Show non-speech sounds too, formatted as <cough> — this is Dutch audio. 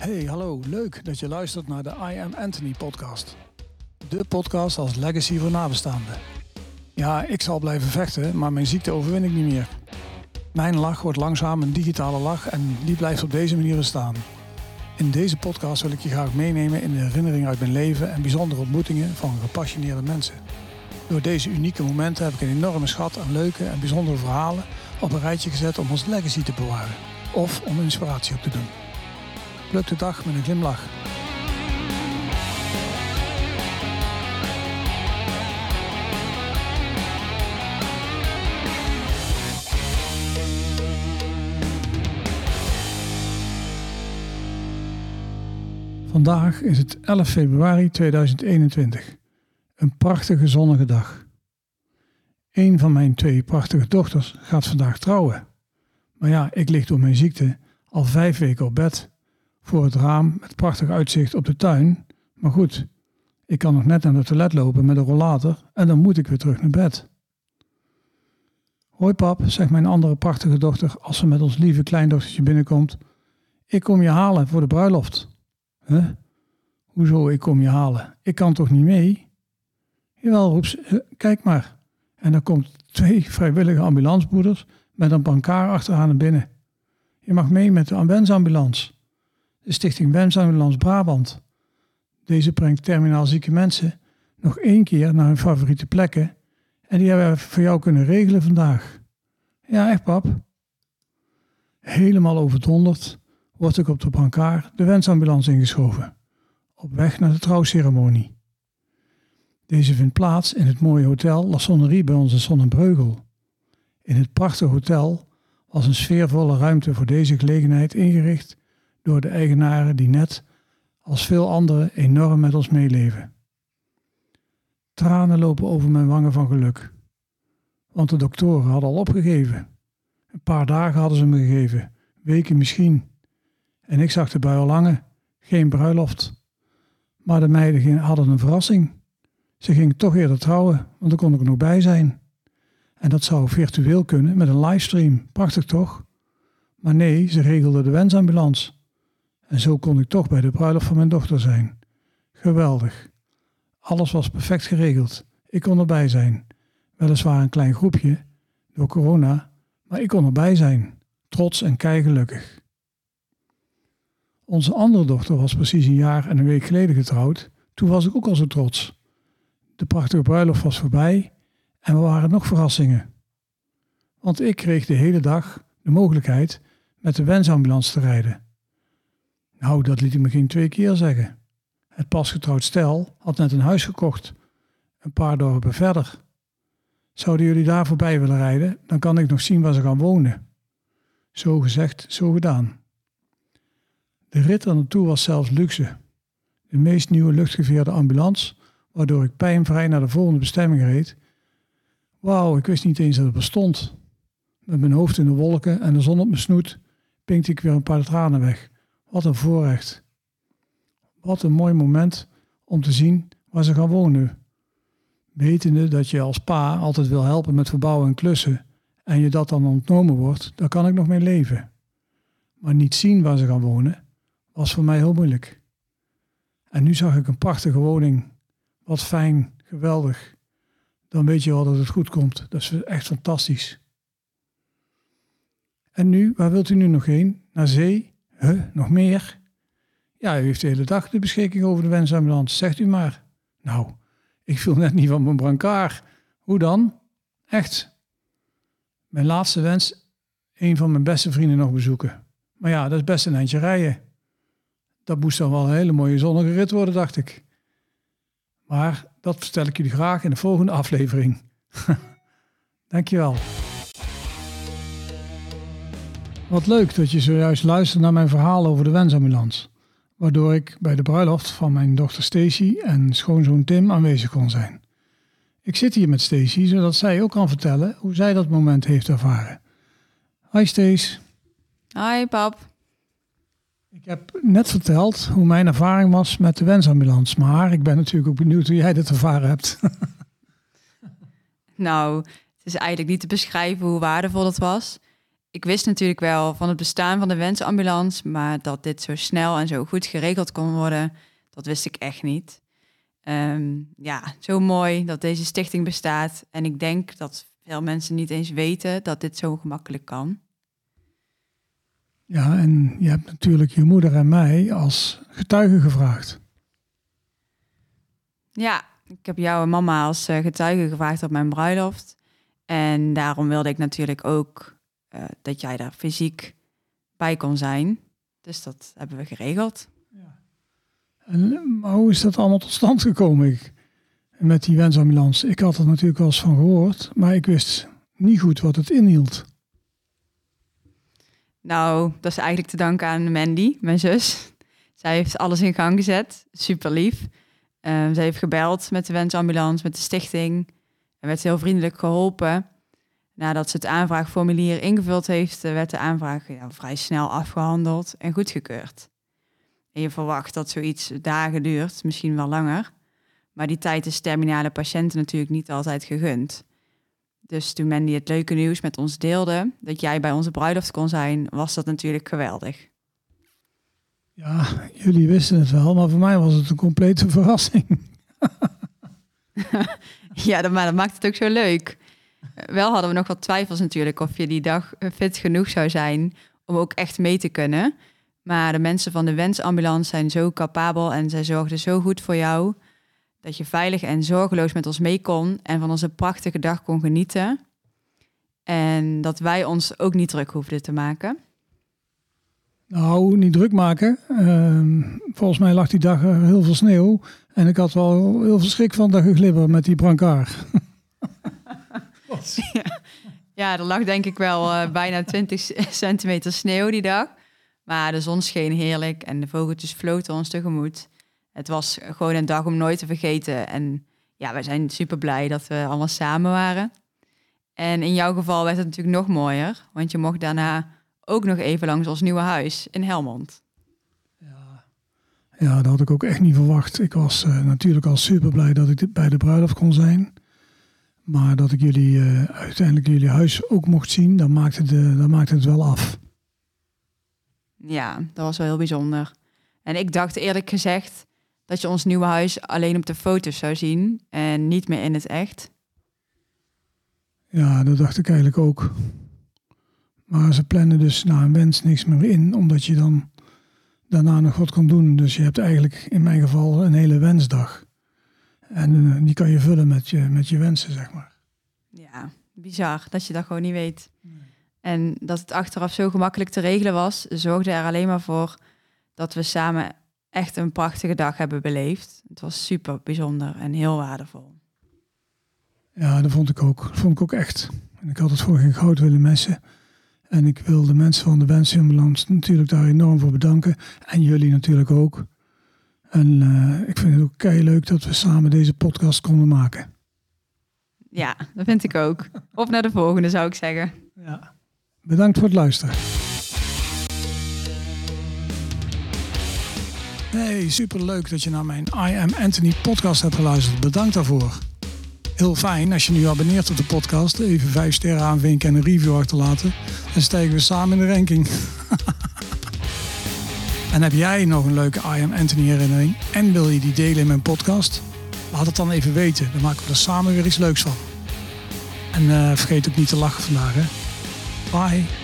Hey, hallo. Leuk dat je luistert naar de I Am Anthony podcast. De podcast als legacy voor nabestaanden. Ja, ik zal blijven vechten, maar mijn ziekte overwin ik niet meer. Mijn lach wordt langzaam een digitale lach en die blijft op deze manier bestaan. In deze podcast wil ik je graag meenemen in de herinneringen uit mijn leven en bijzondere ontmoetingen van gepassioneerde mensen. Door deze unieke momenten heb ik een enorme schat aan leuke en bijzondere verhalen op een rijtje gezet om ons legacy te bewaren of om inspiratie op te doen. Pluk de dag met een glimlach. Vandaag is het 11 februari 2021. Een prachtige zonnige dag. Een van mijn twee prachtige dochters gaat vandaag trouwen. Maar ja, ik lig door mijn ziekte al vijf weken op bed. Voor het raam met prachtig uitzicht op de tuin. Maar goed, ik kan nog net naar het toilet lopen met een rollator en dan moet ik weer terug naar bed. Hoi pap, zegt mijn andere prachtige dochter als ze met ons lieve kleindochtertje binnenkomt. Ik kom je halen voor de bruiloft. Huh? Hoezo ik kom je halen? Ik kan toch niet mee? Jawel, roept ze, kijk maar. En dan komt twee <laughs> vrijwillige ambulancebroeders met een brancard achteraan naar binnen. Je mag mee met de wensambulance. De stichting Wensambulance Brabant. Deze brengt terminaal zieke mensen nog één keer naar hun favoriete plekken en die hebben we voor jou kunnen regelen vandaag. Ja, echt pap. Helemaal overdonderd word ik op de brancard de wensambulance ingeschoven. Op weg naar de trouwceremonie. Deze vindt plaats in het mooie hotel La Sonnerie bij onze Zonnebreugel. In het prachtige hotel was een sfeervolle ruimte voor deze gelegenheid ingericht door de eigenaren die net, als veel anderen, enorm met ons meeleven. Tranen lopen over mijn wangen van geluk. Want de doktoren hadden al opgegeven. Een paar dagen hadden ze me gegeven, weken misschien. En ik zag de bui al lange, geen bruiloft. Maar de meiden hadden een verrassing. Ze gingen toch eerder trouwen, want dan kon ik er nog bij zijn. En dat zou virtueel kunnen met een livestream. Prachtig toch? Maar nee, ze regelden de wensambulance. En zo kon ik toch bij de bruiloft van mijn dochter zijn. Geweldig. Alles was perfect geregeld. Ik kon erbij zijn. Weliswaar een klein groepje, door corona, maar ik kon erbij zijn. Trots en kei gelukkig. Onze andere dochter was precies een jaar en een week geleden getrouwd. Toen was ik ook al zo trots. De prachtige bruiloft was voorbij en we waren nog verrassingen. Want ik kreeg de hele dag de mogelijkheid met de wensambulance te rijden. Nou, dat liet ik me geen twee keer zeggen. Het pasgetrouwd stel had net een huis gekocht, een paar dorpen verder. Zouden jullie daar voorbij willen rijden, dan kan ik nog zien waar ze gaan wonen. Zo gezegd, zo gedaan. De rit er naartoe was zelfs luxe. De meest nieuwe luchtgeveerde ambulance, waardoor ik pijnvrij naar de volgende bestemming reed. Wauw, ik wist niet eens dat het bestond. Met mijn hoofd in de wolken en de zon op mijn snoet pinkte ik weer een paar tranen weg. Wat een voorrecht. Wat een mooi moment om te zien waar ze gaan wonen. Wetende dat je als pa altijd wil helpen met verbouwen en klussen en je dat dan ontnomen wordt, daar kan ik nog mee leven. Maar niet zien waar ze gaan wonen was voor mij heel moeilijk. En nu zag ik een prachtige woning. Wat fijn, geweldig. Dan weet je wel dat het goed komt. Dat is echt fantastisch. En nu, waar wilt u nu nog heen? Naar zee? Huh, nog meer? Ja, u heeft de hele dag de beschikking over de wensambulance, zegt u maar. Nou, ik viel net niet van mijn brancard. Hoe dan? Echt. Mijn laatste wens, een van mijn beste vrienden nog bezoeken. Maar ja, dat is best een eindje rijden. Dat moest dan wel een hele mooie zonnige rit worden, dacht ik. Maar dat vertel ik jullie graag in de volgende aflevering. <laughs> Dankjewel. Wat leuk dat je zojuist luistert naar mijn verhaal over de wensambulance. Waardoor ik bij de bruiloft van mijn dochter Stacy en schoonzoon Tim aanwezig kon zijn. Ik zit hier met Stacy, zodat zij ook kan vertellen hoe zij dat moment heeft ervaren. Hi Stace. Hi pap. Ik heb net verteld hoe mijn ervaring was met de wensambulance. Maar ik ben natuurlijk ook benieuwd hoe jij dit ervaren hebt. <laughs> nou, het is eigenlijk niet te beschrijven hoe waardevol het was. Ik wist natuurlijk wel van het bestaan van de wensambulance, maar dat dit zo snel en zo goed geregeld kon worden, dat wist ik echt niet. Ehm, ja, zo mooi dat deze stichting bestaat. En ik denk dat veel mensen niet eens weten dat dit zo gemakkelijk kan. Ja, en je hebt natuurlijk je moeder en mij als getuigen gevraagd. Ja, ik heb jou en mama als uh, getuige gevraagd op mijn bruiloft. En daarom wilde ik natuurlijk ook uh, dat jij daar fysiek bij kon zijn. Dus dat hebben we geregeld. Ja. En, maar hoe is dat allemaal tot stand gekomen? Ik, met die wensambulance. Ik had er natuurlijk wel eens van gehoord, maar ik wist niet goed wat het inhield. Nou, dat is eigenlijk te danken aan Mandy, mijn zus. Zij heeft alles in gang gezet. Super lief. Uh, ze heeft gebeld met de wensambulance, met de stichting. En werd heel vriendelijk geholpen. Nadat ze het aanvraagformulier ingevuld heeft, eh, werd de aanvraag ja, vrij snel afgehandeld en goedgekeurd. En je verwacht dat zoiets dagen duurt, misschien wel langer. Maar die tijd is terminale patiënten natuurlijk niet altijd gegund. Dus toen Mandy het leuke nieuws met ons deelde, dat jij bij onze bruiloft kon zijn, was dat natuurlijk geweldig. Ja, jullie wisten het wel, maar voor mij was het een complete verrassing. <laughs> ja, maar dat maakt het ook zo leuk. Wel hadden we nog wat twijfels natuurlijk of je die dag fit genoeg zou zijn om ook echt mee te kunnen. Maar de mensen van de wensambulance zijn zo capabel en zij zorgden zo goed voor jou dat je veilig en zorgeloos met ons mee kon en van onze prachtige dag kon genieten. En dat wij ons ook niet druk hoefden te maken. Nou, niet druk maken. Ehm, volgens mij lag die dag heel veel sneeuw. En ik had wel heel veel schrik van dat geglibber met die brancard. <laughs> <laughs> ja. er lag denk ik wel uh, bijna <laughs> 20 centimeter sneeuw die dag. Maar de zon scheen heerlijk en de vogeltjes floten ons tegemoet. Het was gewoon een dag om nooit te vergeten. En ja, wij zijn super blij dat we allemaal samen waren. En in jouw geval werd het natuurlijk nog mooier, want je mocht daarna ook nog even langs ons nieuwe huis in Helmond. Ja, ja dat had ik ook echt niet verwacht. Ik was uh, natuurlijk al super blij dat ik bij de bruiloft kon zijn. Maar dat ik jullie uh, uiteindelijk jullie huis ook mocht zien, dan maakte, de, dan maakte het wel af. Ja, dat was wel heel bijzonder. En ik dacht eerlijk gezegd dat je ons nieuwe huis alleen op de foto's zou zien en niet meer in het echt. Ja, dat dacht ik eigenlijk ook. Maar ze plannen dus na een wens niks meer in, omdat je dan daarna nog wat kan doen. Dus je hebt eigenlijk in mijn geval een hele wensdag. En eh, die kan je vullen met je, met je wensen, zeg maar. Ja, bizar dat je dat gewoon niet weet. En dat het achteraf zo gemakkelijk te regelen was, zorgde er alleen maar voor dat we samen echt een prachtige dag hebben beleefd. Het was super bijzonder en heel waardevol. Ja, dat vond ik ook. Dat vond ik ook echt. En ik had het voor geen goud willen messen. En ik wil de mensen van de Wensambulance natuurlijk daar enorm voor bedanken. En jullie natuurlijk ook. En uh, ik vind het ook kei leuk dat we samen deze podcast konden maken. Ja, dat vind ik ook. Op naar de volgende zou ik zeggen. Ja. Bedankt voor het luisteren. Hey, super leuk dat je naar mijn I Am Anthony podcast hebt geluisterd. Bedankt daarvoor. Heel fijn als je nu abonneert op de podcast. Even vijf sterren aanvinken en een review achterlaten. Dan stijgen we samen in de ranking. <laughs> en heb jij nog een leuke I Am Anthony herinnering en wil je die delen in mijn podcast? Laat het dan even weten. Dan maken we er samen weer iets leuks van. En uh, vergeet ook niet te lachen vandaag. Hè? Bye.